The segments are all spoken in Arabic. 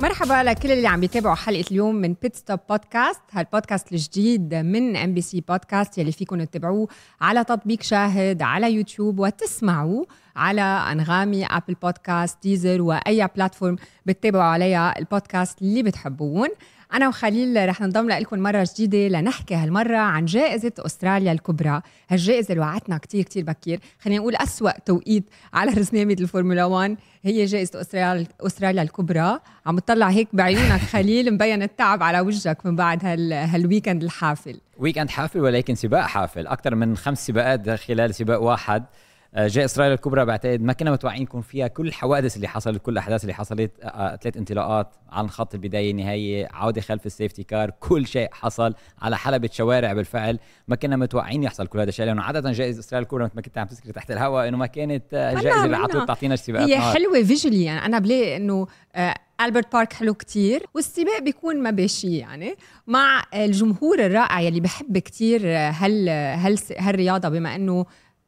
مرحبا لكل اللي عم بيتابعوا حلقة اليوم من بيتستوب بودكاست هالبودكاست الجديد من ام بي سي بودكاست يلي فيكم تتابعوه على تطبيق شاهد على يوتيوب وتسمعوه على أنغامي ابل بودكاست ديزر وأي platform بتتابعوا عليها البودكاست اللي بتحبونه أنا وخليل رح ننضم لكم مرة جديدة لنحكي هالمرة عن جائزة أستراليا الكبرى. هالجائزة اللي وعدتنا كتير كتير بكير. خلينا نقول أسوأ توقيت على رزنامة الفورمولا 1 هي جائزة أستراليا, أستراليا الكبرى. عم تطلع هيك بعيونك خليل مبين التعب على وجهك من بعد هال هال weekend الحافل. weekend حافل ولكن سباق حافل. أكثر من خمس سباقات خلال سباق واحد. جائزة أستراليا الكبرى بعتقد ما كنا متوقعين يكون فيها كل الحوادث اللي حصلت كل الأحداث اللي حصلت آه، آه، ثلاث انطلاقات عن خط البداية النهايه عودة خلف ال safety car كل شيء حصل على حلبة شوارع بالفعل. ما كنا متوقعين يحصل كل هذا الشيء لأنه عادة جائزة أستراليا الكبرى مثل ما كنت عم تذكري تحت الهواء إنه ما كانت جائزة اللي على طول تعطينا السباقات هي حلوة visually يعني أنا بلاقي إنه البرت بارك حلو كتير والسباق بيكون ما بشي يعني مع الجمهور الرائع يلي بحب كتير هال هال هالرياضة بما إنه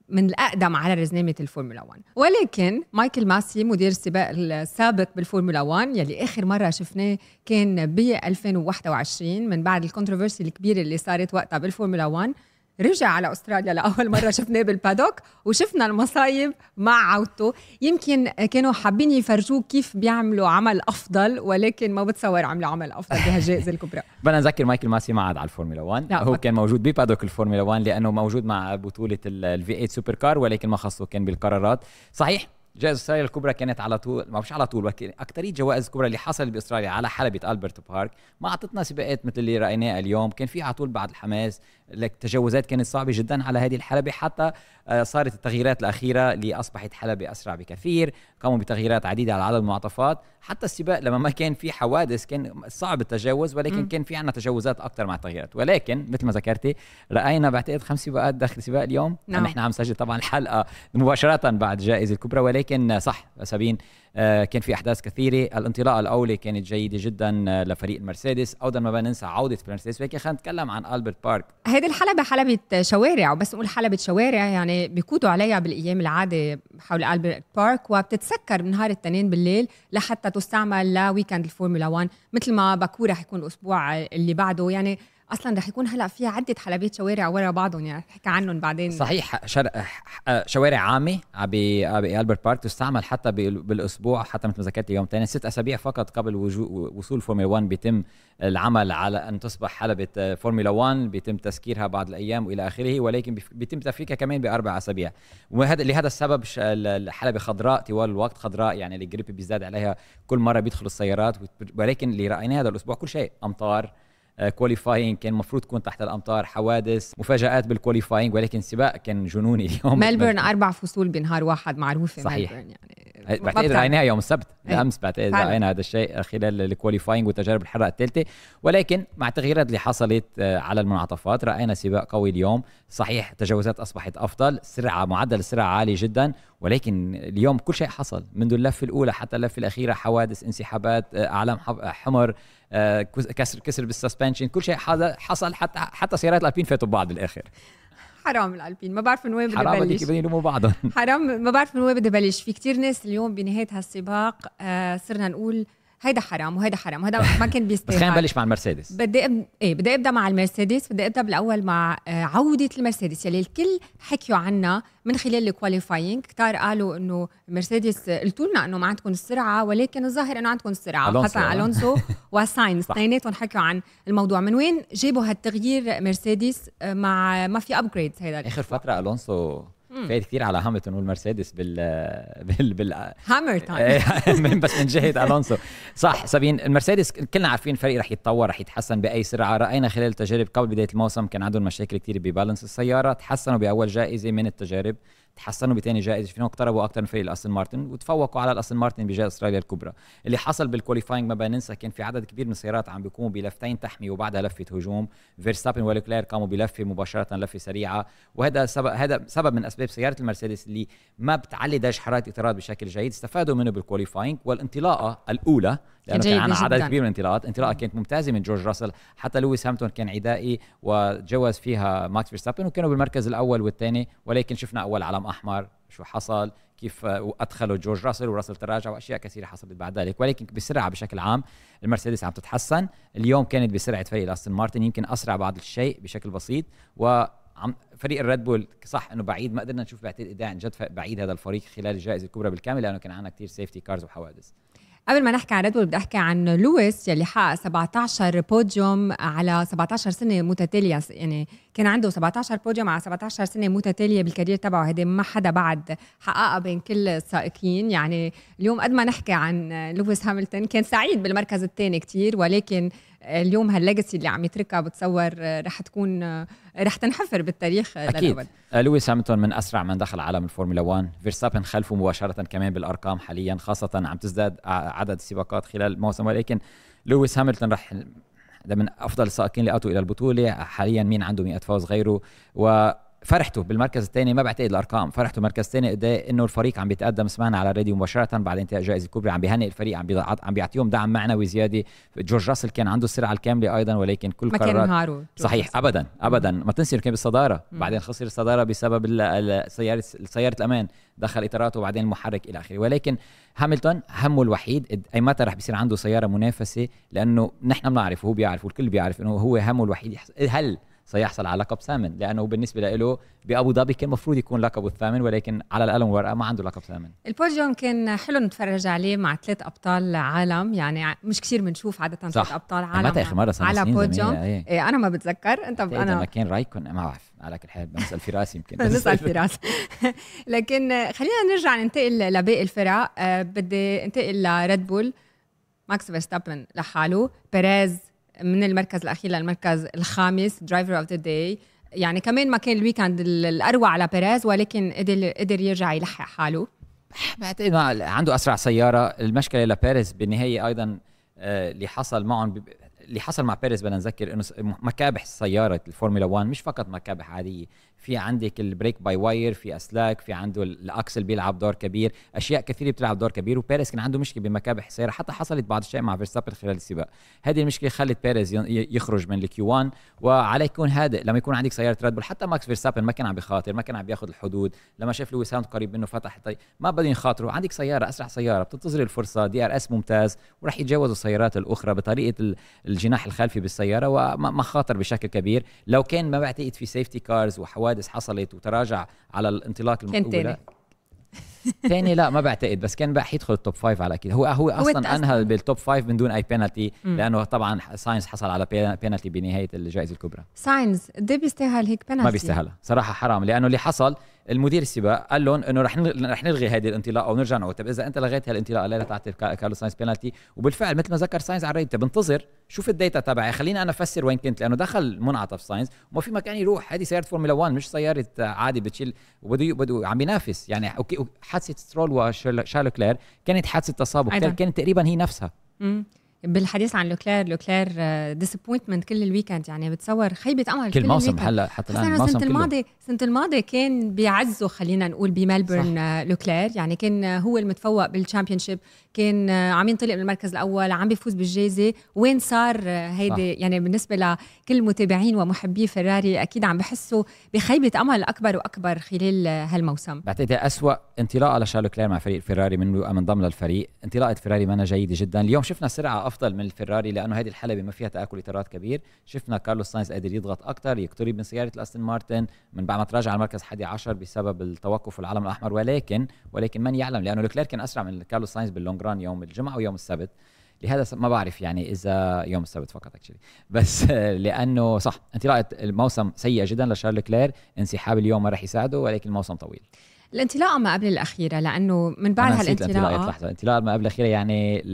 من الأقدم على رزنامة الفورمولا 1 ولكن مايكل ماسي مدير السباق السابق بالفورمولا 1 يلي آخر مرة شفناه كان ب 2021 من بعد ال controversy الكبيرة اللي صارت وقتها بالفورمولا 1 رجع على أستراليا لأول مرة شفناه بال paddock وشفنا المصايب مع عودته. يمكن كانوا حابين يفرجوه كيف بيعملوا عمل أفضل ولكن ما بتصور عملوا عمل أفضل بهالجائزة الكبرى. بدنا نذكر مايكل ماسي ما عاد على الفورمولا 1 هو كان موجود ب paddock الفورمولا 1 لأنه موجود مع بطولة ال V8 Supercar ولكن ما خصه كان بالقرارات. صحيح جائزة استراليا الكبرى كانت على طول ما مش على طول ولكن اكثريه جوائز الكبرى اللي حصلت باستراليا على حلبة ألبرت بارك. ما أعطتنا سباقات مثل اللي رايناها اليوم. كان في على طول بعد الحماس لك تجاوزات كانت صعبة جدا على هذه الحلبة. حتى آه، صارت التغييرات الأخيرة اللي أصبحت حلبة أسرع بكثير. قاموا بتغييرات عديدة على عدد المعطفات. حتى السباق لما ما كان في حوادث كان صعب التجاوز ولكن م. كان في عندنا تجاوزات أكثر مع التغييرات. ولكن مثل ما ذكرتي رأينا بعتقد خمس سباقات داخل سباق اليوم. نعم. نحن عم نسجل طبعا الحلقة مباشرة بعد جائزة الكبرى. ولكن صح سابين. آه، كان في أحداث كثيرة. الانطلاقه الاولى كانت جيده جدا آه، لفريق المرسيدس أيضا ما ننسى عودة المرسيدس ولكن خلينا نتكلم عن ألبرت بارك. هيدي الحلبة حلبة شوارع وبس نقول حلبة شوارع يعني بيقودوا عليها بالأيام العادة حول ألبرت بارك. وبتتسكر بنهار الاثنين بالليل لحتى تستعمل ل weekend الفورمولا 1 مثل ما باكو رح يكون الأسبوع اللي بعده. يعني أصلا رح يكون هلأ في عدة حلبات شوارع ورا بعضهم يعني نحكي عنهم بعدين. صحيح شر... شوارع عامة بالبرت بارك تستعمل حتى بالأسبوع حتى مثل ما ذكرت يوم ثاني ست أسابيع فقط قبل وصول فورمولا 1 بيتم العمل على أن تصبح حلبة فورمولا 1 بيتم تسكيرها بعض الأيام وإلى آخره ولكن بيتم تفكيكها كمان بأربع أسابيع. وهذا لهذا السبب الحلبه خضراء طوال الوقت خضراء يعني ال grip بيزداد عليها كل مرة بيدخل السيارات ولكن اللي رايناه هذا الأسبوع كل شيء أمطار qualifying آه، كان المفروض تكون تحت الأمطار حوادث مفاجآت بال qualifying ولكن السباق كان جنوني اليوم. ملبورن أربع فصول بنهار واحد معروفة صحيح. ملبورن يعني. بعتقد رأيناها يوم السبت الامس بعتقد رأينا هذا الشيء خلال ال qualifying والتجارب الحره الثالثة. ولكن مع التغييرات اللي حصلت آه، على المنعطفات رأينا سباق قوي اليوم. صحيح التجاوزات أصبحت أفضل سرعة معدل السرعه عالي جدا ولكن اليوم كل شيء حصل. منذ اللفة الأولى حتى اللفة الأخيرة حوادث انسحابات آه، أعلام حمر آه، كسر كسر بال suspension كل شيء حصل حتى حتى سيارات الألبين فاتوا ببعض بالآخر. حرام الألبين ما بعرف من وين بدي بلش حرام بدهم يلوموا بعضهم. حرام ما بعرف من وين بدي بلش في كتير ناس اليوم بنهاية هالسباق آه صرنا نقول هيدا حرام وهيدا حرام وهذا ما كان بيستاهل. بس خلينا نبلش مع المرسيدس. بدي أب... إيه بدي أبدأ مع المرسيدس بدي أبدأ بالأول مع آه، عودة المرسيدس. يلي الكل حكيوا عنها من خلال ال qualifying كتار قالوا إنه مرسيدس قلتوا لنا إنه ما عندكم السرعة ولكن الظاهر إنه عندكم السرعة. خاصة ألونسو وساينز اثنيناتهم حكوا عن الموضوع. من وين جابوا هالتغيير مرسيدس؟ آه، مع ما في upgrades هيدا آخر فترة ألونسو فايت كثير على هاملتون والمرسيدس بال بال بال hammer time بس من جهة ألونسو. صح سابين المرسيدس كلنا عارفين الفريق رح يتطور رح يتحسن بأي سرعة. رأينا خلال التجارب قبل بداية الموسم كان عندهم مشاكل كثير ب balance السيارة تحسنوا بأول جائزة من التجارب. تحسنوا بثاني جائزة شفناهم اقتربوا أكثر من فريق الأستون مارتن وتفوقوا على الأستون مارتن بجائزة أستراليا الكبرى. اللي حصل بال qualifying ما بننسى كان في عدد كبير من السيارات عم بيقوموا بلفتين تحمي وبعدها لفة هجوم. فيرستابن ولكلير قاموا بلفة مباشرة لفة سريعة. وهذا سبب هذا سبب من أسباب سيارة المرسيدس اللي ما بتعلي درجه حرارة الاطارات بشكل جيد. استفادوا منه بال qualifying والانطلاقة الأولى لأنه كان عندنا عدد كبير من الانطلاقات. انطلاقة كانت ممتازة من جورج راسل. حتى لويس هاملتون كان عدائي وتجاوز فيها ماكس فيرستابن وكانوا بالمركز الأول والثاني ولكن شفنا أول علم أحمر شو حصل كيف ادخلوا جورج راسل وراسل تراجع وأشياء كثيرة حصلت بعد ذلك. ولكن بسرعة بشكل عام المرسيدس عم تتحسن. اليوم كانت بسرعة فريق أستون مارتن يمكن أسرع بعض الشيء بشكل بسيط. و عم فريق الريد بول صح إنه بعيد ما قدرنا نشوف بعتقد اداء عن جد بعيد هذا الفريق خلال الجائزة الكبرى بالكامل لأنه كان عندنا كثير safety cars وحوادث. قبل ما نحكي عن ريد بول بدي أحكي عن لويس يلي حقق 17 بوديوم على 17 سنة متتالية. يعني كان عنده 17 بوديوم على 17 سنة متتالية بال career تبعه. هيدي ما حدا بعد حققها بين كل السائقين. يعني اليوم قد ما نحكي عن لويس هاملتون كان سعيد بالمركز الثاني كتير ولكن اليوم هال legacy اللي عم يتركها بتصور رح تكون رح تنحفر بالتاريخ أكيد. للأبد. لويس هاملتون من أسرع من دخل عالم الفورمولا 1 فيرستابن خلفه مباشرة كمان بالأرقام حاليا خاصة عم تزداد عدد السباقات خلال الموسم. ولكن لويس هاملتون رح من أفضل السائقين اللي أتوا إلى البطولة. حاليا مين عنده 100 فوز غيره؟ و فرحته بالمركز الثاني ما بعتقد الأرقام فرحته بالمركز الثاني قد إيه إنه الفريق عم بيتقدم سمعنا على الراديو مباشرة بعد انتهاء الجائزة الكبرى عم بيهنئ الفريق عم عم بيعطيهم دعم معنوي زيادة. جورج راسل كان عنده السرعة الكاملة أيضا ولكن كل ما كان هارو صحيح ابدا ابدا. ما تنسي انه كان بالصداره. بعدين خسر الصدارة بسبب سيارة سيارة الأمان. دخل إطاراته وبعدين المحرك إلى آخره. ولكن هاملتون همه الوحيد أي متى رح بيصير عنده سيارة منافسة؟ لأنه نحن بنعرف وهو بيعرف والكل بيعرف إنه هو همه الوحيد. هل سيحصل على لقب ثامن لأنه بالنسبة له بأبو ظبي كان المفروض يكون لقبه الثامن ولكن على القلم والورقه ما عنده لقب ثامن. البوديوم كان حلو نتفرج عليه مع ثلاث أبطال عالم يعني مش كثير بنشوف عادة ثلاث أبطال عالم متى اخر مره على بوديوم. إيه. إيه أنا ما بتذكر أنت. أنا ما كان رايكونن ما بعرف على كل حال بنسال فراس يمكن. نسأل فراس لكن خلينا نرجع ننتقل لباقي الفرق. أه بدي انتقل لريد بول. ماكس فيرستابن لحاله. بيريز من المركز الأخير للمركز الخامس driver of the day يعني كمان ما كان ال weekend الأروع على بيريز ولكن قدر قدر يرجع يلحق حاله. بعتقد عنده أسرع سيارة. المشكلة لبيريز بالنهاية أيضا آه، اللي حصل معهم اللي حصل مع بيريز بدنا نذكر إنه مكابح سيارة الفورمولا 1 مش فقط مكابح عادية. في عندك ال brake by wire في أسلاك في عنده ال axle بيلعب دور كبير أشياء كثيرة بتلعب دور كبير وبيريز كان عنده مشكلة بمكابح السياره حتى حصلت بعض الشيء مع فيرستابن خلال السباق. هذه المشكلة خلت بيريز يخرج من ال Q1 وعليه يكون هادئ لما يكون عندك سيارة ريد بول حتى ماكس فيرستابن ما كان عم بخاطر ما كان عم بياخذ الحدود لما شاف لويس هاملتون قريب منه فتح الطريق ما بدهم يخاطروا. عندك سيارة أسرع سيارة بتنتظر الفرصة DRS ممتاز وراح يتجاوزوا السيارات الأخرى بطريقة الجناح الخلفي بالسيارة وما خاطر بشكل كبير. لو كان ما بعتقد في safety cars وحوادث حصلت وتراجع على الانطلاق الاولى ثاني لا ما بعتقد بس كان راح يدخل ال top five على أكيد هو هو أصلا أنهى بال top five من دون أي بينالتي لأنه طبعا ساينز حصل على بينالتي بنهاية الجائزة الكبرى. ساينز قد بيستاهل هيك بينالتي ما بيستاهلها. صراحة حرام لأنه اللي حصل المدير السباق قال لهم إنه رح رح نلغي هذه الانطلاقة ونرجع نعود. طيب إذا أنت لغيت هالانطلاقة لا تعطي كارلوس ساينز بينالتي وبالفعل مثل ما ذكر ساينز على الريد بنتظر شوف ال data تبعي. خليني أنا أفسر وين كنت لأنه دخل منعطف ساينز. وما في مكان يروح. هذه سيارة فورمولا 1 مش سيارة عادي بتشيل وبده بده عم بينافس يعني أوكي حادثة سترول وشارل لوكلير كانت حادثة تسابق كانت تقريبا هي نفسها. بالحديث عن لوكلير لوكلير disappointment كل ال weekend يعني بتصور خيبة امل كل, كل موسم هلا حتى الآن الموسم السنة الماضيه السنة الماضيه كان بيعزه خلينا نقول بملبورن لوكلير يعني كان هو المتفوق بال championship كان عم ينطلق من المركز الأول عم بيفوز بالجائزة. وين صار هيدي يعني بالنسبة لكل المتابعين ومحبي فيراري أكيد عم بحسوا بخيبة امل اكبر وأكبر خلال هالموسم. بعتقد أسوأ انطلاقة لشارل لوكلير مع فريق فيراري من من ضمن للفريق. انطلاقة فيراري ما جيدة جدا. اليوم شفنا سرعة أفضل من الفيراري لأنه هذه الحلبة ما فيها تآكل إطارات كبير. شفنا كارلوس ساينز قادر يضغط أكثر يقترب من سيارة الأستون مارتن من بعد ما تراجع على المركز 11 بسبب التوقف والعلم الأحمر. ولكن ولكن من يعلم؟ لأنه لوكلير كان أسرع من كارلوس ساينز بال long run يوم الجمعة ويوم السبت. لهذا ما بعرف يعني إذا يوم السبت فقط actually بس لأنه صح انطلاقه الموسم سيئه جدا لشارل لوكلير انسحاب اليوم ما راح يساعده ولكن الموسم طويل. الانطلاقة ما قبل الأخيرة لأنه من بعد هالانطلاقه لحظة. الانطلاقة ما قبل الأخيرة يعني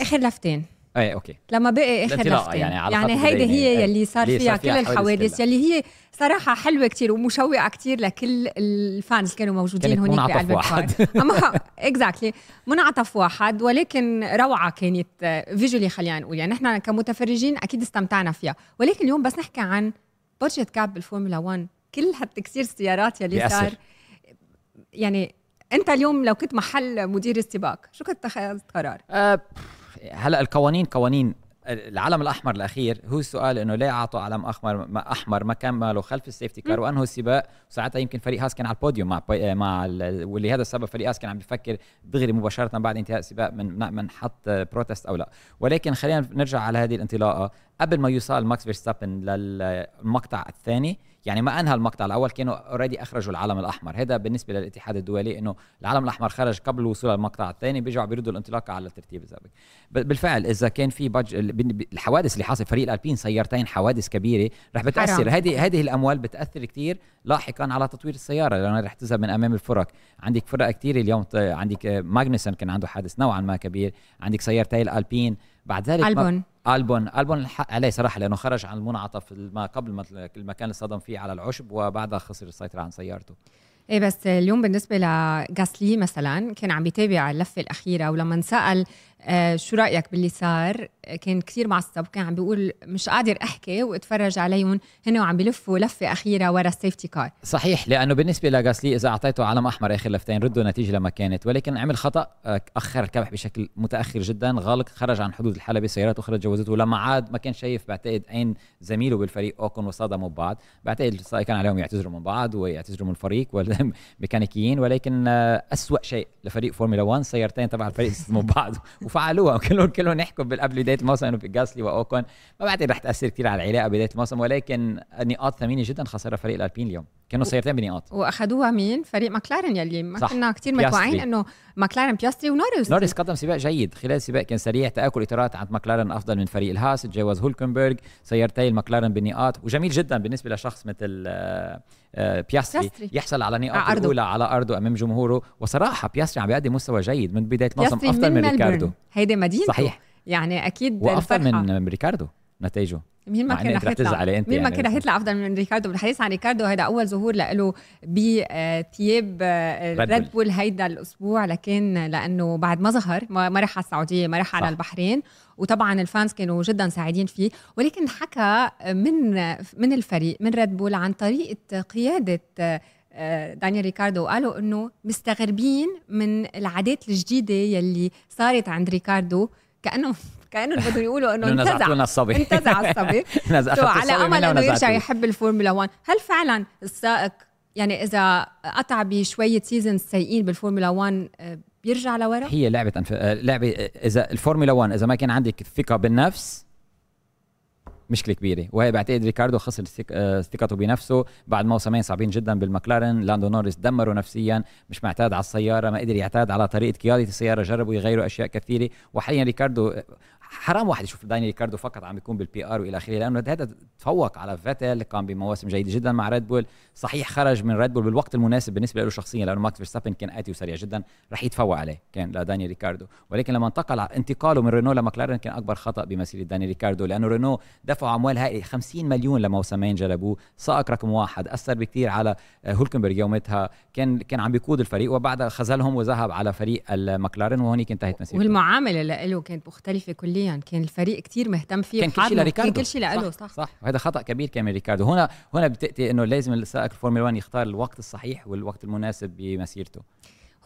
آخر لفتين. إيه أوكي. لما بقي اخر لفتين يعني, على يعني هيدي هي يلي صار فيها, كل الحوادث يلي هي صراحة حلوة كتير ومشوقة كتير لكل ال fans كانوا موجودين هناك بقلب واحد. أما exactly منعطف واحد ولكن روعة كانت visually خلينا نقول. يعني نحن كمتفرجين أكيد استمتعنا فيها. ولكن اليوم بس نحكي عن budget cap بالفورمولا 1 كل هالتكسير السيارات يلي صار. يعني أنت اليوم لو كنت محل مدير السباق شو كنت اتخذت قرار؟ أه هلا القوانين قوانين العلم الأحمر الأخير هو السؤال إنه ليه أعطوا علم احمر ما أحمر ما كملوا خلف ال safety car وانهوا السباق؟ وساعتها يمكن فريق هاس كان على البوديوم مع مع ولهذا السبب فريق هاس كان عم بيفكر دغري مباشرة بعد انتهاء السباق من من حط protest أو لا. ولكن خلينا نرجع على هذه الانطلاقة. قبل ما يوصل ماكس فيرستابن للمقطع الثاني يعني ما أنهى المقطع الأول كانوا already أخرجوا العلم الأحمر. هذا بالنسبة للاتحاد الدولي إنه العلم الأحمر خرج قبل الوصول للمقطع الثاني بيرجعوا بيردوا الانطلاقه على الترتيب السابق. بالفعل إذا كان في بج... الحوادث اللي حاصل فريق الألبين سيارتين حوادث كبيرة رح بتأثر. هذه هذه الأموال بتأثر كثير لاحقا على تطوير السيارة لأنه رح تذهب من أمام الفرق. عندك فرق كثير اليوم عندك ماجنسون كان عنده حادث نوعا ما كبير. عندك سيارتي الألبين بعد ذلك ألبون. ألبون. ألبون الحق عليه صراحة لأنه خرج عن المنعطف ما قبل ما المكان اللي صدم فيه على العشب وبعدها خسر السيطرة عن سيارته. إيه بس اليوم بالنسبة لغاسلي مثلا كان عم بيتابع اللفة الأخيرة ولما انسأل آه شو رأيك باللي صار؟ كان كثير معصب كان عم بيقول مش قادر أحكي واتفرج عليهم. هن وعم بيلفوا لفة أخيرة ورا ال safety car صحيح لأنه بالنسبة لغاسلي إذا أعطيته علم احمر آخر لفتين ردوا نتيجة لما كانت. ولكن عمل خطأ آه، أخر الكبح بشكل متأخر جدا. غلق خرج عن حدود الحلبة سيارات أخرى تجاوزته. ولما عاد ما كان شايف بعتقد عين زميله بالفريق اوكون وصادموا ببعض. بعتقد كان عليهم يعتذروا من بعض ويعتذروا من الفريق والميكانيكيين. ولكن آه، أسوأ شيء لفريق فورمولا 1 سيارتين تبع الفريق صدموا بعض وفعلوها. كلهم كلهم يحكوا قبل بداية الموسم إنه جاسلي وأوكون. ما بعتقد رح تأثر كثير على العلاقة بداية الموسم ولكن نقاط ثمينة جدا خسرها فريق الألبين اليوم. كانوا سيارتين بنقاط وأخذوها مين؟ فريق ماكلارن يلي ما كنا كثير متوقعين إنه ماكلارن بياستري ونوريس. نوريس قدم سباق جيد. خلال السباق كان سريع تآكل إطارات عند ماكلارن أفضل من فريق الهاس. تجاوز هولكنبرغ سيارتي الماكلارن بالنقاط وجميل جدا بالنسبة لشخص مثل آه، آه، بياستري, بياستري يحصل على نقاط الأولى على أرضه أمام جمهوره. وصراحة بياستري عم بيقدم مستوى جيد من بداية الموسم. أفضل من, من ريكاردو. هيدي مدينته. صحيح. يعني أكيد وأفضل من ريكاردو. نتائجه. مين ما كان رح يطلع أنت مين ما يعني. كان رح يطلع أفضل من ريكاردو. بالحديث عن ريكاردو هذا أول ظهور له بثياب ريد بول هيدا الأسبوع لكن لأنه بعد ما ظهر ما راح على السعودية ما راح على البحرين. وطبعا ال fans كانوا جدا سعيدين فيه. ولكن حكى من من الفريق من ريد بول عن طريقة قيادة آه، دانيال ريكاردو. وقالوا إنه مستغربين من العادات الجديدة يلي صارت عند ريكاردو كأنه كأنه بدهم يقولوا إنه انتزع. لنا الصبي. انتزع الصبي. على أمل إنه يرجع يحب الفورمولا 1 هل فعلا السائق يعني إذا قطع بشوية seasons سيئين بالفورمولا 1 آه، بيرجع لورا؟ هي لعبة أنف... آه، لعبة إذا الفورمولا 1 إذا ما كان عندك ثقة بالنفس مشكلة كبيرة. وهي بعتقد ريكاردو خسر آه، ثقته بنفسه بعد موسمين صعبين جدا بالمكلارن. لاندو نوريس دمره نفسيا مش معتاد على السيارة ما قدر يعتاد على طريقة قيادة السيارة جربوا يغيروا أشياء كثيرة. وحاليا ريكاردو حرام واحد يشوف داني ريكاردو فقط عم بيكون بال PR وإلى آخره لأنه هذا تفوق على فيتل كان بمواسم جيدة جدا مع ريد بول صحيح خرج من ريد بول بالوقت المناسب بالنسبة له شخصيا لأنه ماكس فيرستابن كان آتي وسريع جدا رح يتفوق عليه كان لداني ريكاردو. ولكن لما انتقل انتقاله من رينو لمكلارن كان أكبر خطأ بمسيرة داني ريكاردو لأنه رينو دفعوا أموال هائلة 50 مليون لموسمين جلبوه سائق رقم واحد أثر بكثير على هولكنبرغ يومتها كان كان عم بيقود الفريق وبعدها خذلهم وذهب على فريق المكلارن وهونيك انتهت مسيرته. والمعاملة له كانت مختلفة كليا. كان الفريق كثير مهتم فيه. كان كل شيء لريكاردو. كان كل شيء له صح, صح. صح. وهذا خطأ كبير كان من ريكاردو هنا هنا بتأتي إنه لازم السائق الفورمولا 1 يختار الوقت الصحيح والوقت المناسب بمسيرته.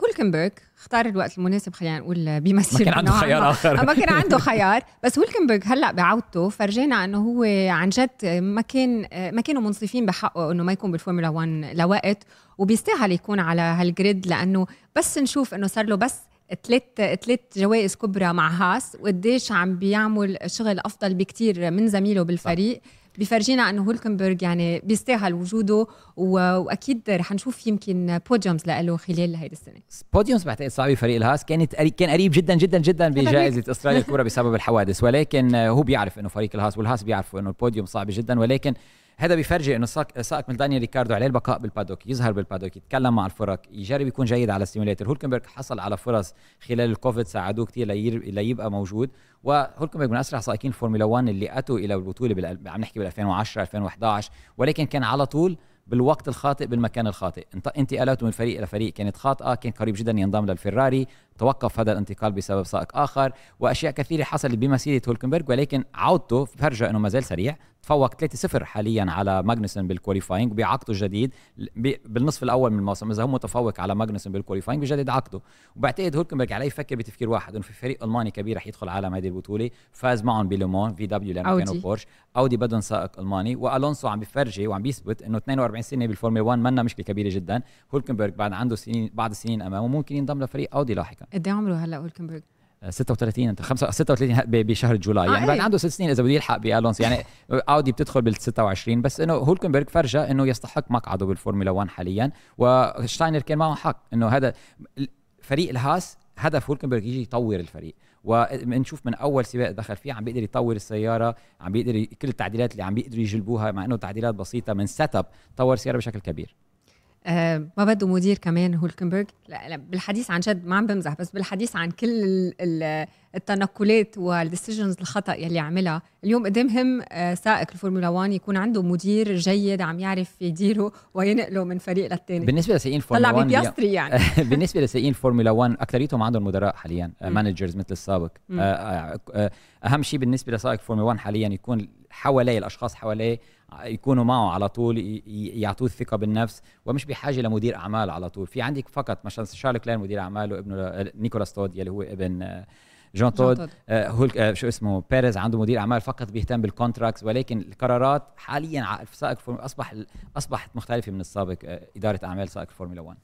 هولكنبرغ اختار الوقت المناسب خلينا نقول بمسيرته. ما كان عنده خيار آخر. ما كان عنده خيار. بس هولكنبرغ هلأ بعودته فرجينا إنه هو عن جد ما كان ما كانوا منصفين بحقه إنه ما يكون بالفورمولا 1 لوقت وبيستاهل يكون على هال grid لأنه بس نشوف إنه صار له بس ثلاث ثلاث جوائز كبرى مع هاس وقديش عم بيعمل شغل أفضل بكتير من زميله بالفريق. صح. بفرجينا إنه هولكنبرغ يعني بيستاهل وجوده وأكيد رح نشوف يمكن podiums له خلال هيدي السنة. podiums بعتقد صعبه فريق الهاس. كانت كان قريب جدا جدا جدا بجائزة أستراليا الكبرى بسبب الحوادث. ولكن هو بيعرف إنه فريق الهاس والهاس بيعرفوا إنه البوديوم صعب جدا. ولكن هذا بيفرجي إنه سائق من دانيال ريكاردو عليه البقاء بال paddock يظهر بال paddock يتكلم مع الفرق يجرب يكون جيد على ال simulator هولكنبرغ حصل على فرص خلال الكوفيد ساعدوه كثير ليبقى موجود. وهولكنبرغ من أسرع سائقين الفورمولا 1 اللي أتوا إلى البطولة بال... عم نحكي بال 2010 2011 ولكن كان على طول بالوقت الخاطئ بالمكان الخاطئ. انتقالاته من فريق إلى فريق كانت خاطئة كان قريب جدا ينضم للفيراري توقف هذا الانتقال بسبب سائق آخر وأشياء كثيرة حصلت بمسيرة هولكنبرغ ولكن عودته فرجى إنه ما زال سريع. تفوق 3-0 حاليا على ماجنسون بال qualifying وبعقده الجديد بالنصف الأول من الموسم إذا هو متفوق على ماجنسون بال qualifying بجدد عقده. وبعتقد هولكنبرغ عليه يفكر بتفكير واحد إنه في فريق ألماني كبير رح يدخل عالم هذه البطولة فاز معهم بلومان WEC لما كانوا بورش. أودي بدهم سائق ألماني. وألونسو عم بيفرجي وعم بيثبت إنه 42 سنة بالفورمولا 1 منا مشكلة كبيرة جدا. هولكنبرغ بعد عنده سنين بعض السنين أمامه ممكن ينضم لفريق أودي لاحقا. قد إيه عمره هلأ هولكنبرغ 36 انت 36 بشهر July. يعني آه بعد إيه. عنده ست سنين إذا بده يلحق بألونسو يعني أودي بتدخل بال 26 بس إنه هولكنبرغ فرجى إنه يستحق مقعده بالفورمولا 1 حاليا. وشتاينر كان معه حق إنه هذا فريق الهاس هدف هولكنبرغ يجي يطور الفريق. وبنشوف من أول سباق دخل فيه عم بيقدر يطور السيارة عم بيقدر كل التعديلات اللي عم بيقدروا يجلبوها مع إنه تعديلات بسيطة من set up طور السياره بشكل كبير. آه ما بده مدير كمان هولكنبرغ لا, لا بالحديث عن جد ما عم بمزح بس بالحديث عن كل التنقلات وال decisions الخطأ يلي عملها اليوم قد مهم آه سائق الفورمولا 1 يكون عنده مدير جيد عم يعرف يديره وينقله من فريق للثاني بالنسبة لسائقين الفورمولا 1 طلع بياستري يعني. بالنسبة لسائقين الفورمولا 1 أكثريتهم عندهم مدراء حاليا managers مثل السابق. آه، آه، آه، أهم شيء بالنسبة لسائق الفورمولا 1 حاليا يكون حواليه الأشخاص حواليه يكونوا معه على طول يعطوه الثقة بالنفس. ومش بحاجة لمدير أعمال على طول. في عندك فقط مثلا شارل لوكلير مدير اعماله ابنه نيكولاس تود يلي هو ابن جان تود. آه هو آه شو اسمه بيريز عنده مدير أعمال فقط بيهتم بال contracts ولكن القرارات حاليا سائق أصبح أصبحت مختلفة من السابق آه إدارة أعمال سائق الفورمولا 1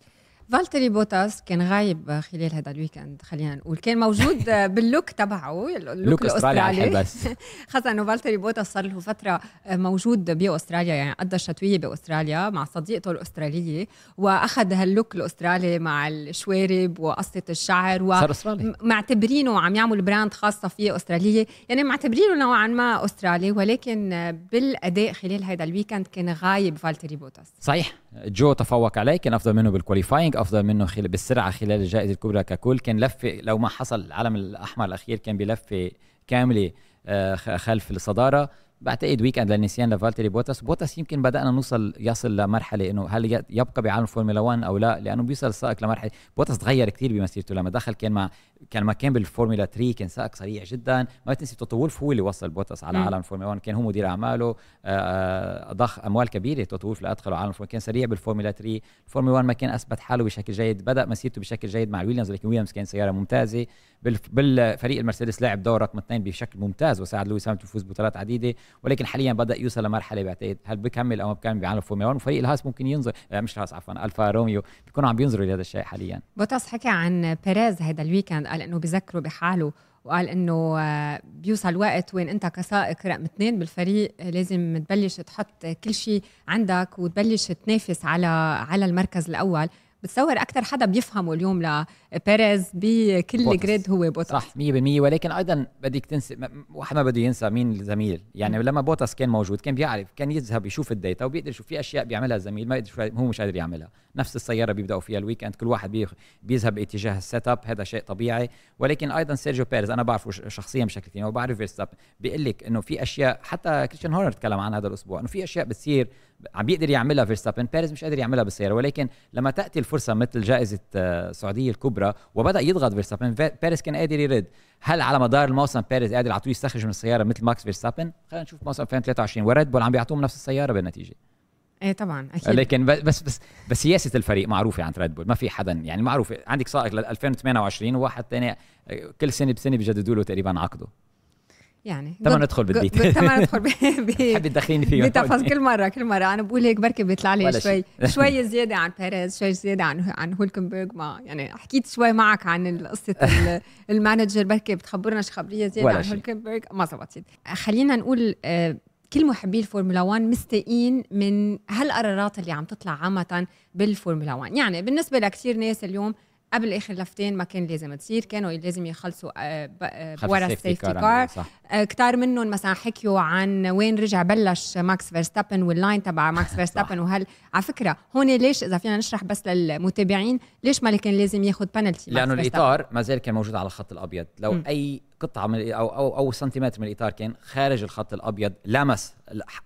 فالتري بوتاس كان غايب خلال هذا ال weekend خلينا نقول. كان موجود بال look تبعه ال look الأسترالي بس خاصة إنه فالتري بوتاس صار له فترة موجود بأستراليا يعني قضى الشتوية بأستراليا مع صديقته الأسترالية وأخذ هال look الأسترالي مع الشوارب وقصة الشعر ومعتبرينه عم يعمل brand خاصة فيه أسترالية. يعني معتبرينه نوعا ما أسترالي ولكن بالأداء خلال هذا ال weekend كان غايب فالتري بوتاس. صحيح. جو تفوق عليه كان أفضل منه بال qualifying افضل منه خلال بالسرعة خلال الجائزة الكبرى ككل. كان لفة لو ما حصل العلم الأحمر الأخير كان بلفة كاملة آه، خلف الصدارة. بعتقد weekend للنسيان لفالتري بوتاس. بوتاس يمكن بدأنا نوصل يصل لمرحلة إنه هل يبقى بعالم الفورمولا 1 أو لا؟ لأنه بيوصل السائق لمرحلة. بوتاس تغير كثير بمسيرته. لما دخل كان مع كان ما كان بالفورمولا 3 كان سائق سريع جدا. ما تنسي توتو وولف هو اللي وصل بوتاس على عالم الفورمولا 1 كان هو مدير أعماله. آه، ضخ أموال كبيرة توتو وولف لأدخله عالم الفورمولا. كان سريع بالفورمولا 3 الفورمولا 1 ما كان أثبت حاله بشكل جيد. بدأ مسيرته بشكل جيد مع ويليامز لكن ويليامز كان سيارة ممتازة. بالفريق المرسيدس لعب دور رقم اثنين بشكل ممتاز وساعد لويس هاملتون يفوز ببطولات عديدة. ولكن حاليا بدأ يوصل لمرحلة بعتقد هل بكمل أو ما بكمل بعالم الفورمولا 1 وفريق الهاس ممكن ينظر آه مش الهاس عفوا ألفا روميو بيكونوا عم بينظروا لهذا الشيء حاليا. بوتاس حكى عن بيريز هذا ال weekend قال إنه بذكره بحاله وقال إنه آه، بيوصل وقت وين أنت كسائق رقم اثنين بالفريق لازم تبلش تحط كل شيء عندك وتبلش تنافس على على المركز الأول. بتصور أكثر حدا بيفهمه اليوم لبيريز بكل grid هو بوتاس صح 100% ولكن أيضا بدك تنسى واحد ما بده ينسى مين الزميل. يعني م. لما بوتاس كان موجود كان بيعرف كان يذهب يشوف ال data وبيقدر يشوف في أشياء بيعملها الزميل ما يقدر هو مش قادر يعملها. نفس السيارة بيبدأوا فيها ال weekend كل واحد بيذهب باتجاه ال setup هذا شيء طبيعي. ولكن أيضا سيرجيو بيريز أنا بعرفه شخصيا بشكل كثير وبعرف فيرستابن بيقول لك إنه في أشياء حتى كريستيان هورنر تكلم عن هذا الأسبوع إنه في أشياء بتصير عم بيقدر يعملها فيرستابن بيريز مش قادر يعملها بالسيارة. ولكن لما تأتي الفرصة مثل جائزة السعودية آه، الكبرى وبدأ يضغط فيرستابن بيريز كان قادر يرد. هل على مدار الموسم بيريز قادر يعطوه يستخرج من السيارة مثل ماكس فيرستابن خلينا نشوف موسم 2023 وريد بول عم بيعطوهم نفس السيارة بالنتيجة. إيه طبعا أكيد. لكن بس بس بس سياسة الفريق معروفة عند ريد بول ما في حدا يعني معروفة عندك سائق ل 2028 وواحد ثاني كل سنة بسنة بيجددوا له تقريبا عقده. يعني تما ندخل بال detail تما ندخل بحبي تدخليني فيه بتفاصيل كل مرة كل مرة. أنا بقول هيك بركي بيطلع لي شوي شوي زيادة عن بيريز شوي زيادة عن عن هولكنبرغ ما يعني حكيت شوي معك عن قصة ال manager بركي بتخبرنا شي خبرية زيادة عن هولكنبرغ. ما زبطت. خلينا نقول آه، كل محبي الفورمولا 1 مستائين من هالقرارات اللي عم تطلع عامة بالفورمولا 1 يعني بالنسبة لكثير ناس اليوم قبل آخر لفتين ما كان لازم تصير كانوا لازم يخلصوا آه، آه، ورا ال safety car آه، كتار منهم مثلا حكيوا عن وين رجع بلش ماكس فيرستابن وال line تبع ماكس فيرستابن. وهل على فكرة هون ليش إذا فينا نشرح بس للمتابعين ليش ما كان لازم ياخذ بنالتي لأنه الإطار ما زال كان موجود على الخط الأبيض. لو م. أي قطعة من أو أو أو سنتيمتر من الإطار كان خارج الخط الأبيض لمس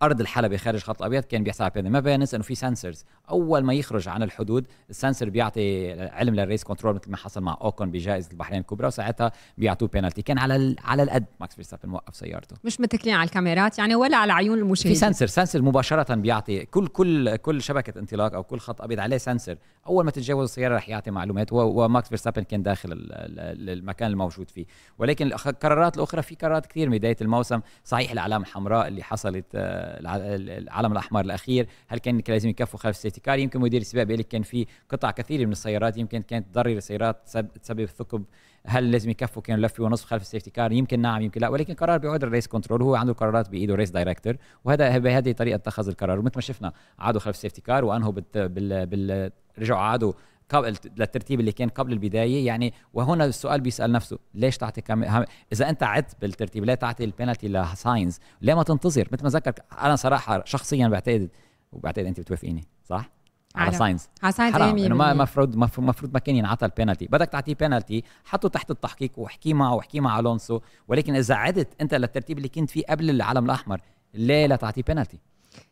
أرض الحلبة خارج الخط الأبيض كان بيحصل على ما بينسى انه في sensors أول ما يخرج عن الحدود ال sensor بيعطي علم لل race control مثل ما حصل مع اوكون بجائزة البحرين الكبرى وساعتها بيعطوه بينالتي كان على على القد ماكس فيرستابن موقف سيارته. مش متكلين على الكاميرات يعني ولا على عيون المشاهدين. في سنسر سنسر مباشرة بيعطي كل كل كل شبكة انطلاق أو كل خط أبيض عليه sensor أول ما تتجاوز السيارة رح يعطي معلومات وماكس فيرستابن كان داخل المكان الموجود فيه. ولكن القرارات الأخرى في قرارات كثير بداية الموسم. صحيح الأعلام الحمراء اللي حصلت آه، العلم الأحمر الأخير هل كان لازم يكفوا خلف ال safety car يمكن مدير السباق بيقول لك كان في قطع كثيره من السيارات. يمكن كانت تضرر السيارات تسبب ثقب هل لازم يكفوا؟ كانوا لفه ونصف خلف ال safety car يمكن نعم يمكن لا. ولكن قرار بيعود ال race control هو عنده قرارات بإيده race director. وهذا بهذه الطريقة اتخذ القرار. ومثل ما شفنا عادوا خلف ال safety car وانهوا بال, بال رجعوا عادوا قبل للترتيب اللي كان قبل البداية. يعني وهنا السؤال بيسأل نفسه ليش تعطي كم إذا أنت عدت بالترتيب ليه تعطي البينالتي لساينز ليه ما تنتظر؟ مثل ما ذكر أنا صراحة شخصيا بعتقد وبعتقد أنت بتوافقيني صح؟ على ساينز على ساينز حرام إنه ما المفروض المفروض ما كان ينعطى البينالتي بدك تعطيه بينالتي حطه تحت التحقيق واحكي معه واحكي مع ألونسو. ولكن إذا عدت أنت للترتيب اللي كنت فيه قبل العلم الأحمر ليه لا تعطيه بينالتي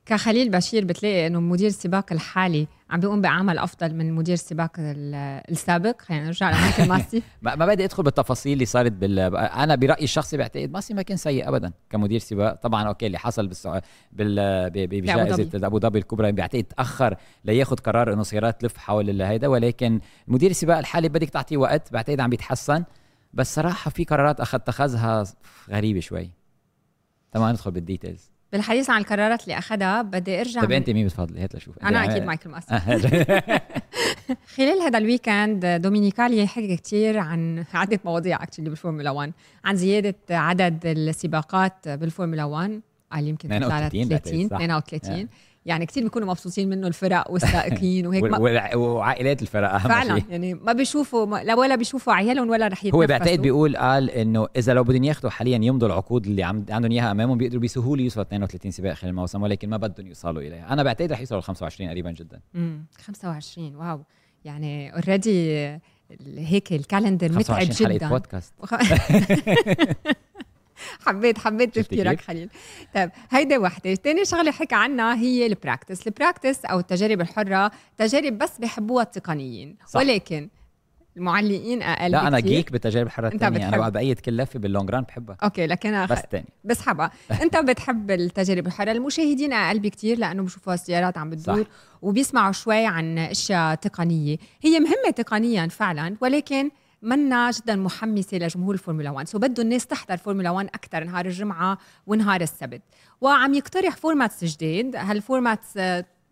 كخليل بشير بتلاقي إنه مدير السباق الحالي عم بيقوم بعمل أفضل من مدير السباق السابق. خلينا نرجع لمايكل ماسي. ما بدي أدخل بالتفاصيل اللي صارت بال أنا برأيي الشخصي بعتقد ماسي ما كان سيء ابدا كمدير سباق. طبعا okay اللي حصل بالسع... بال بجائزة أبو ظبي الكبرى بعتقد تأخر لياخذ قرار إنه سيارات تلف حول هيدا. ولكن مدير السباق الحالي بدك تعطيه وقت بعتقد عم بيتحسن. بس صراحة في قرارات اخذ اتخذها غريبة شوي. تمام ندخل بال details. بالحديث عن القرارات اللي اخذها بدي أرجع طيب انت مين بتفضلي؟ هات لشوف. أنا أكيد مايكل ماسي خلال هذا ال weekend دومينيكالي حكى كثير عن عدة مواضيع actually بالفورمولا 1 عن زيادة عدد السباقات بالفورمولا 1 قال يمكن 32 30 32 يعني كثير بيكونوا مبسوطين منه الفرق والسائقين وهيك ما وعائلات الفرق أهم فعلا شيء. يعني ما بيشوفوا لا ولا بيشوفوا عيالهم ولا رح يتنفسوا. هو بعتقد بيقول قال إنه إذا لو بدهم ياخذوا حاليا يمضوا العقود اللي عم عندهم إياها أمامهم بيقدروا بسهوله يوصلوا 32 سباق خلال الموسم ولكن ما بدهم يوصلوا إليها. أنا بعتقد رح يوصلوا 25 قريبا جدا. امم 25 wow. يعني already هيك ال calendar متعب جدا حلقة بودكاست. حبيت حبيت تفكيرك خليل. طيب هيدي وحدة. ثاني شغلة حكى عنها هي ال practice ال practice أو التجارب الحرة تجارب بس بحبوها التقنيين. صح. ولكن المعلقين أقل لا أنا geek بالتجارب الحره الثانية أنا بقعد بأيد كل لفه بال long run بحبها. okay لكن أنا بس ثاني بسحبها. أنت بتحب التجارب الحرة. المشاهدين أقل بكثير لأنه بشوفوا السيارات عم بتدور وبيسمعوا شوي عن أشياء تقنية. هي مهمة تقنيا فعلا ولكن منا جدا محمسة لجمهور الفورمولا 1 so بده الناس تحضر فورمولا 1 أكثر نهار الجمعة ونهار السبت. وعم يقترح formats جديد هال formats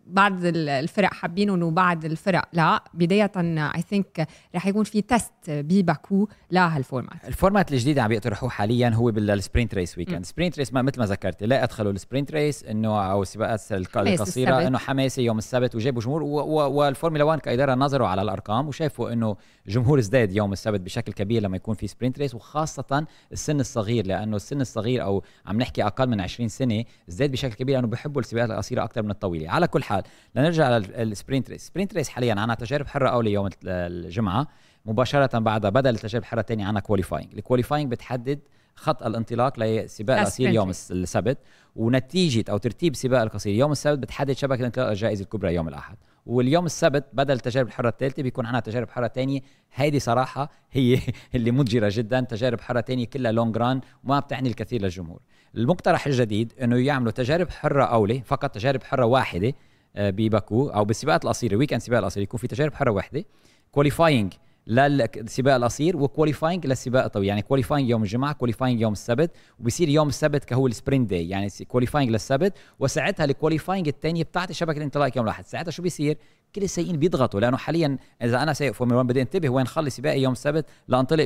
بعض الفرق حابينهم وبعض الفرق لا. بداية I think رح يكون في test بباكو لهال format ال format الجديد عم بيقترحوه حاليا هو بال sprint race weekend sprint race مثل ما ذكرت لا أدخلوا ال sprint race إنه أو السباقات القصيرة إنه حماسي يوم السبت وجابوا جمهور والفورمولا 1 كإدارة نظروا على الأرقام وشافوا إنه جمهور ازداد يوم السبت بشكل كبير لما يكون في sprint race وخاصة السن الصغير لأنه السن الصغير أو عم نحكي أقل من 20 سنة ازداد بشكل كبير لأنه بحبوا السباقات القصيرة أكثر من الطويلة. على كل حال لنرجع لل sprint race. sprint race حاليا عنا تجارب حرة أولى يوم الجمعة مباشرة بعدها بدل التجارب الحره الثانية عنا qualifying ال qualifying بتحدد خط الانطلاق لسباق القصير يوم السبت ونتيجة أو ترتيب سباق القصير يوم السبت بتحدد شبكة الانطلاق الجائزة الكبرى يوم الأحد. واليوم السبت بدل التجارب الحرة الثالثة بيكون عندنا تجارب حرة ثانية هيدي صراحة هي اللي مضجره جدا. تجارب حرة ثانية كلها long run وما بتعني الكثير للجمهور. المقترح الجديد إنه يعملوا تجارب حرة أولى فقط تجارب حرة واحدة بباكو أو بالسباقات القصيره weekend سباق القصير يكون في تجارب حرة واحدة. qualifying للسباق القصير و qualifying للسباق الطويل. يعني qualifying يوم الجمعة qualifying يوم السبت وبصير يوم السبت كهو ال sprint day يعني qualifying للسبت وساعتها ال qualifying الثانية بتاعت شبكة الانطلاق يوم الأحد. ساعتها شو بيصير؟ كل السائقين بيضغطوا لأنه حاليا إذا أنا سايق فورمولا 1 بدي انتبه وين خلص سباقي يوم السبت لانطلق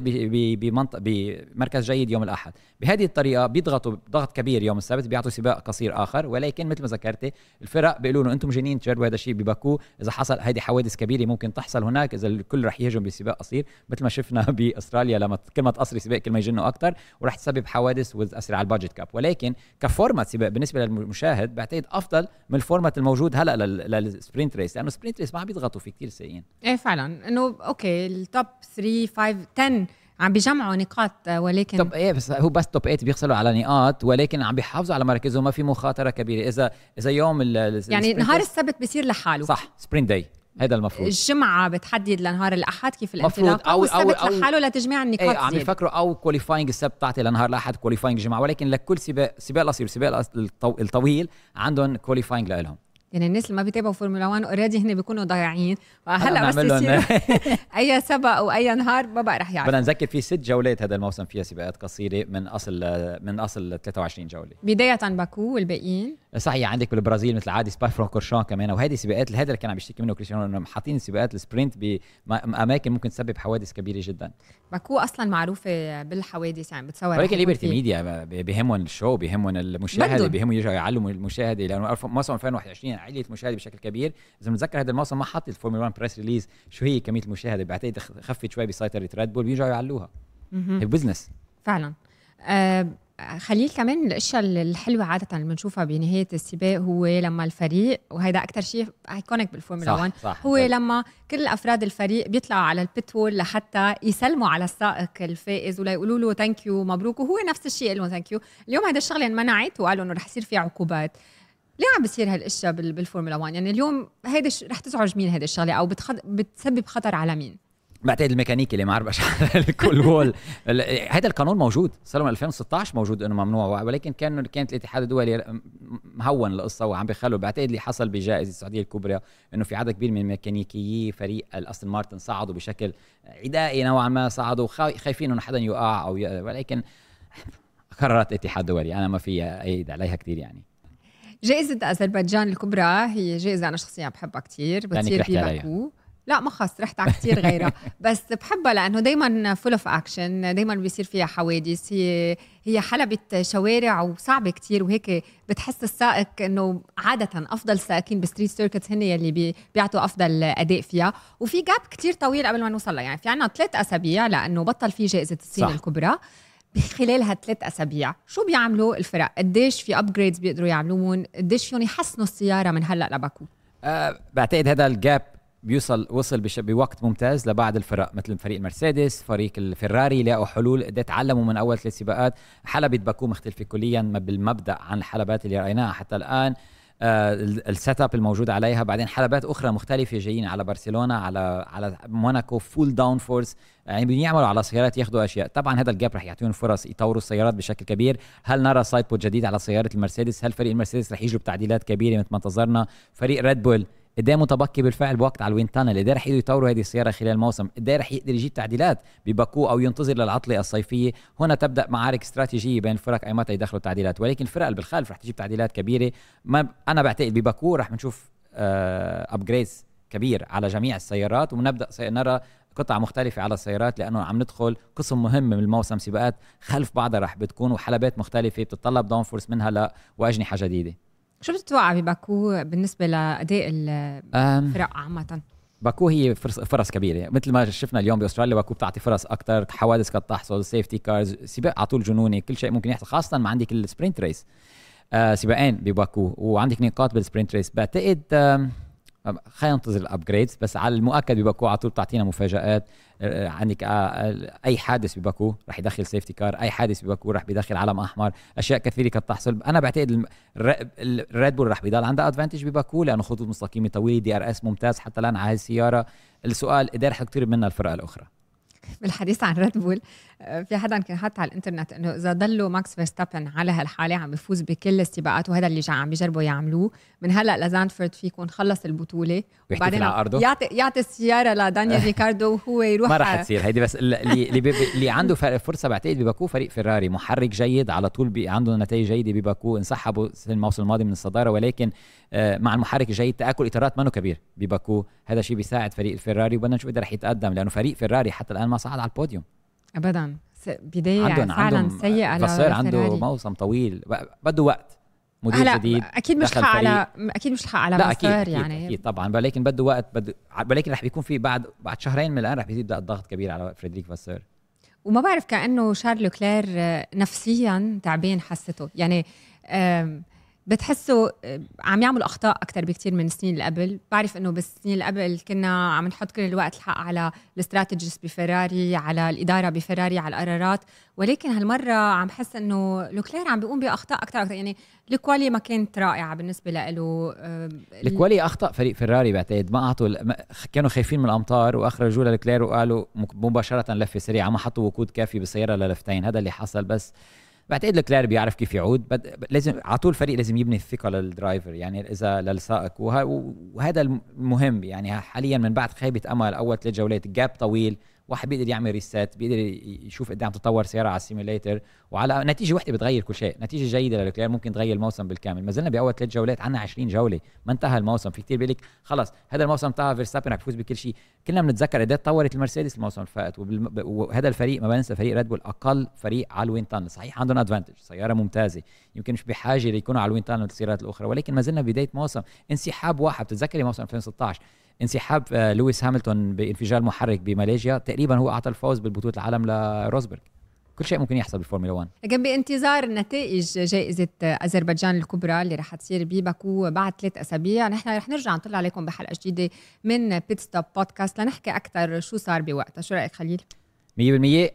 بمركز بمركز جيد يوم الأحد. بهذه الطريقة بيضغطوا ضغط كبير يوم السبت بيعطوا سباق قصير آخر. ولكن مثل ما ذكرتي الفرق بيقولوا له أنتم جايين تجربوا هذا الشيء بباكو. إذا حصل هذه حوادث كبيرة ممكن تحصل هناك. إذا الكل رح يهجم بسباق قصير مثل ما شفنا بأستراليا لما كل ما تقصري سباق كل ما يجنوا أكثر ورح تسبب حوادث وتاثر على ال budget cap ولكن ك format سباق بالنسبة للمشاهد بعتقد أفضل من ال format الموجود هلأ لل sprint race لأنه ال sprint race ما عم بيضغطوا في كثير سايقين إيه فعلا. إنه okay ال top 3 5 10 عم بيجمعوا نقاط ولكن طب إيه بس هو بس top 8 بيحصلوا على نقاط ولكن عم بيحافظوا على مركزهم ما في مخاطرة كبيرة. إذا إذا يوم يعني نهار السبت بيصير لحاله. صح sprint day هذا المفروض. الجمعة بتحدد لنهار الأحد كيف الانطلاق أو والسبت أو لحاله لتجميع النقاط إيه عم يفكروا أو qualifying السبت تعطي لنهار الأحد qualifying الجمعة ولكن لكل سباق سباق القصير سباق الطويل عندهم qualifying لهم يعني الناس اللي ما بيتابعوا فورمولا 1 already هن بيكونوا ضايعين. فهلا بس يصير. أي سبق أو أي نهار ما بقى رح يعرف. بدنا نذكر في ست جولات هذا الموسم فيها سباقات قصيرة من أصل من أصل 23 جولة. بداية باكو والباقيين. صحيح عندك بالبرازيل مثل عادي سبا فرانكورشان كمان وهذه سباقات هذا اللي كان عم يشتكي منه كريستيانو إنه حاطين سباقات ال sprint باماكن ممكن تسبب حوادث كبيرة جدا. باكو أصلا معروفة بالحوادث يعني بتصور ولكن ليبرتي ميديا بيهمهم ال show بيهمهم المشاهدة بيهمهم يرجعوا يعلموا المشاهدة لأنه موسم 2021 عليت المشاهده بشكل كبير. إذا بنتذكر هذا الموسم ما حط الفورمولا 1 press release شو هي كمية المشاهدة بعتقد خفت شوي بسيطرة ريد بول بيرجعوا يعلوها. هي business فعلا. أه خليل كمان الاشياء الحلوة عادة اللي بنشوفها بنهاية السباق هو لما الفريق وهذا أكثر شيء iconic بالفورمولا 1 صح هو صح. لما كل أفراد الفريق بيطلعوا على ال pit wall لحتى يسلموا على السائق الفائز ولا يقولوا له thank you مبروك وهو نفس الشيء له thank you اليوم هذا الشغلة انمنعت وقالوا إنه رح يصير في عقوبات. ليه عم بيصير هالاشياء بالفورمولا 1 يعني اليوم هيدا رح تزعج مين هيدي الشغلة؟ أو بتخد... بتسبب خطر على مين؟ بعتقد الميكانيكي اللي معربش على الكل وول. هذا القانون موجود. صار من 2016 موجود إنه ممنوع ولكن كان كانت الاتحاد الدولي مهون القصة وعم بيخلوا بعتقد اللي حصل بجائزة السعودية الكبرى إنه في عدد كبير من ميكانيكيي فريق الأستون مارتن صعدوا بشكل عدائي نوعا ما صعدوا. خايفين إنه حدا يوقع أو ي... ولكن قرارات الاتحاد الدولي أنا ما في ايد عليها كثير يعني. جائزة أذربيجان الكبرى هي جائزة أنا شخصيا بحبها كثير بتصير في باكو لا ما خص رحت على كثير غيرها. بس بحبها لأنه دائما full of action دائما بيصير فيها حوادث. هي هي حلبة شوارع وصعبة كتير وهيك بتحس السائق إنه عادة أفضل السائقين ب street circuits هن يلي بي بيعطوا أفضل أداء فيها. وفي gap كتير طويل قبل ما نوصل يعني في عنا ثلاث أسابيع لأنه بطل في جائزة الصين صح. الكبرى. بخلال هالثلاث أسابيع شو بيعملوا الفرق؟ قديش في upgrades بيقدروا يعملوهم قديش فيهم يحسنوا السيارة من هلأ لباكو؟ أه بعتقد هذا ال gap بيوصل وصل بوقت ممتاز لبعض الفرق مثل فريق المرسيدس فريق الفراري لاقوا حلول قد تعلموا من أول ثلاث سباقات. حلبة باكو مختلفه كليا بالمبدأ عن الحلبات اللي رأيناها حتى الآن. آه ال set up الموجود عليها. بعدين حلبات أخرى مختلفة جايين على برشلونة على على موناكو full downforce يعني بيعملوا على سيارات ياخذوا أشياء. طبعا هذا ال gap رح يعطيهم فرص يطوروا السيارات بشكل كبير. هل نرى side pod جديد على سيارة المرسيدس؟ هل فريق المرسيدس رح يجوا بتعديلات كبيرة مثل ما انتظرنا؟ فريق ريد بول قديه متبقي بالفعل بوقت على ال wind tunnel. قديه رح يطوروا هذه السيارة خلال الموسم. قديه رح يقدر يجيب تعديلات بباكو أو ينتظر للعطلة الصيفية. هنا تبدأ معارك استراتيجية بين الفرق أي متى يدخلوا تعديلات ولكن الفرق اللي بالخلف رح تجيب تعديلات كبيرة. ما أنا بعتقد بباكو رح نشوف upgrades آه، كبير على جميع السيارات. ونبدا نرى قطع مختلفة على السيارات لأنه عم ندخل قسم مهم من الموسم. سباقات خلف بعضها رح بتكون وحلبات مختلفة بتتطلب downforce منها لا وأجنحة جديدة. شو بتتوقع بباكو بالنسبة لأداء الفرق عامة؟ باكو هي فرص, فرص كبيرة. مثل ما شفنا اليوم بأستراليا باكو بتعطي فرص أكثر حوادث قد تحصل safety cars سباق على طول جنوني كل شيء ممكن يحصل خاصة ما عندك ال sprint race آه سباقين بباكو وعندك نقاط بال sprint race بعتقد آه خلينا ننتظر ال upgrades بس على المؤكد بباكو على طول بتعطينا مفاجآت. عندك أي حادث بباكو رح يدخل safety car أي حادث بباكو رح بيدخل علم أحمر. أشياء كثيرة قد تحصل. أنا بعتقد الريد بول رح بيضل عندها advantage بباكو لأنه خطوط مستقيمة طويلة DRS ممتاز حتى الآن على السياره السؤال قدر رح تقترب منها الفرق الأخرى؟ بالحديث عن ريد بول في حدا كان حاط على الإنترنت إنه إذا ضلوا ماكس فيرستابن على هالحالة عم بيفوز بكل السباقات وهذا اللي عم بيجربوا يعملوه. من هلأ لزاندفورت فيكون خلص البطولة. وبعدين على أرضه. يعطي يعطي السيارة لدانيال ريكاردو وهو يروح ما راح تصير. هيدي بس اللي اللي, عنده فرصة بعتقد بباكو فريق فيراري. محرك جيد على طول بي عنده نتائج جيدة بباكو. انسحبوا الموسم الماضي من الصدارة ولكن آه، مع المحرك الجيد تأكل إطارات منه كبير بباكو. هذا شيء بيساعد فريق الفيراري وبدنا نشوف إذا رح يتقدم لأنه فريق فيراري حتى الآن ما صعد على البوديوم. ابدا. بداية عندهم فعلا عندهم سيئه فصير عنده موسم طويل. بده وقت. مدير هلأ جديد أكيد مش حق على أكيد مش حق على لا أكيد, أكيد يعني. أكيد طبعا. ولكن بده وقت بده ولكن رح بيكون في بعد بعد شهرين من الآن رح بيزيد الضغط كبير على فريدريك فاسير. وما بعرف كأنه شارل لوكلير نفسيا تعبان حسته يعني بتحسوا آه، عم يعملوا أخطاء أكثر بكثير من السنين اللي قبل؟ بعرف إنه بالسنين اللي قبل كنا عم نحط كل الوقت الحق على ال strategist بفراري على الإدارة بفراري على القرارات. ولكن هالمرة عم حس إنه لوكلير عم بيقوم بأخطاء أكثر أكثر يعني ال quali ما كانت رائعة بالنسبة له ال quali أخطأ فريق فراري بعتقد. ما أعطوا كانوا خايفين من الأمطار واخرجوا لكلير وقالوا مباشرة لفة سريعة ما حطوا وقود كافي بالسياره للفتين. هذا اللي حصل. بس بعتقد لكلير بيعرف كيف يعود بد... لازم على طول الفريق لازم يبني الثقة لل driver يعني إذا للسائق. وه... وهذا المهم يعني حاليا من بعد خيبة أمل أول ثلاث جولات gap طويل واحد بيقدر يعمل reset بيقدر يشوف قد عم تطور سيارة على ال simulator وعلى نتيجة وحدة بتغير كل شيء. نتيجة جيدة للكلير ممكن تغير الموسم بالكامل. ما زلنا بأول ثلاث جولات عندنا 20 جولة. ما انتهى الموسم. في كثير بيقول لك خلص هذا الموسم انتهى فيرستابن رح يفوز بكل شيء. كلنا بنتذكر قد إيه تطورت المرسيدس الموسم اللي فات. وهذا الفريق ما بننسى فريق ريد بول أقل فريق على ال wind tunnel صحيح عندهم advantage سيارة ممتازة. يمكن مش بحاجة ليكونوا على ال wind tunnel والسيارات الأخرى. ولكن ما زلنا بداية موسم. انسحاب واحد. بتتذكري موسم 2016 انسحاب آه، لويس هاملتون بانفجار محرك بماليزيا. تقريبا هو أعطى الفوز بالبطولة العالم لروزبرغ. كل شيء ممكن يحصل بالفورمولا 1 لكن بانتظار نتائج جائزة أذربيجان الكبرى اللي رح تصير بباكو بعد ثلاث أسابيع. نحن رح نرجع نطلع عليكم بحلقة جديدة من بيت ستوب بودكاست لنحكي أكثر شو صار بوقتها. شو رأيك خليل؟ 100%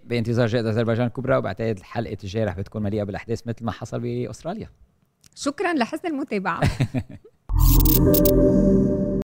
بانتظار جائزة أذربيجان الكبرى وبعتقد الحلقة الجاية رح بتكون مليئة بالأحداث مثل ما حصل بأستراليا. شكرا لحسن المتابعة.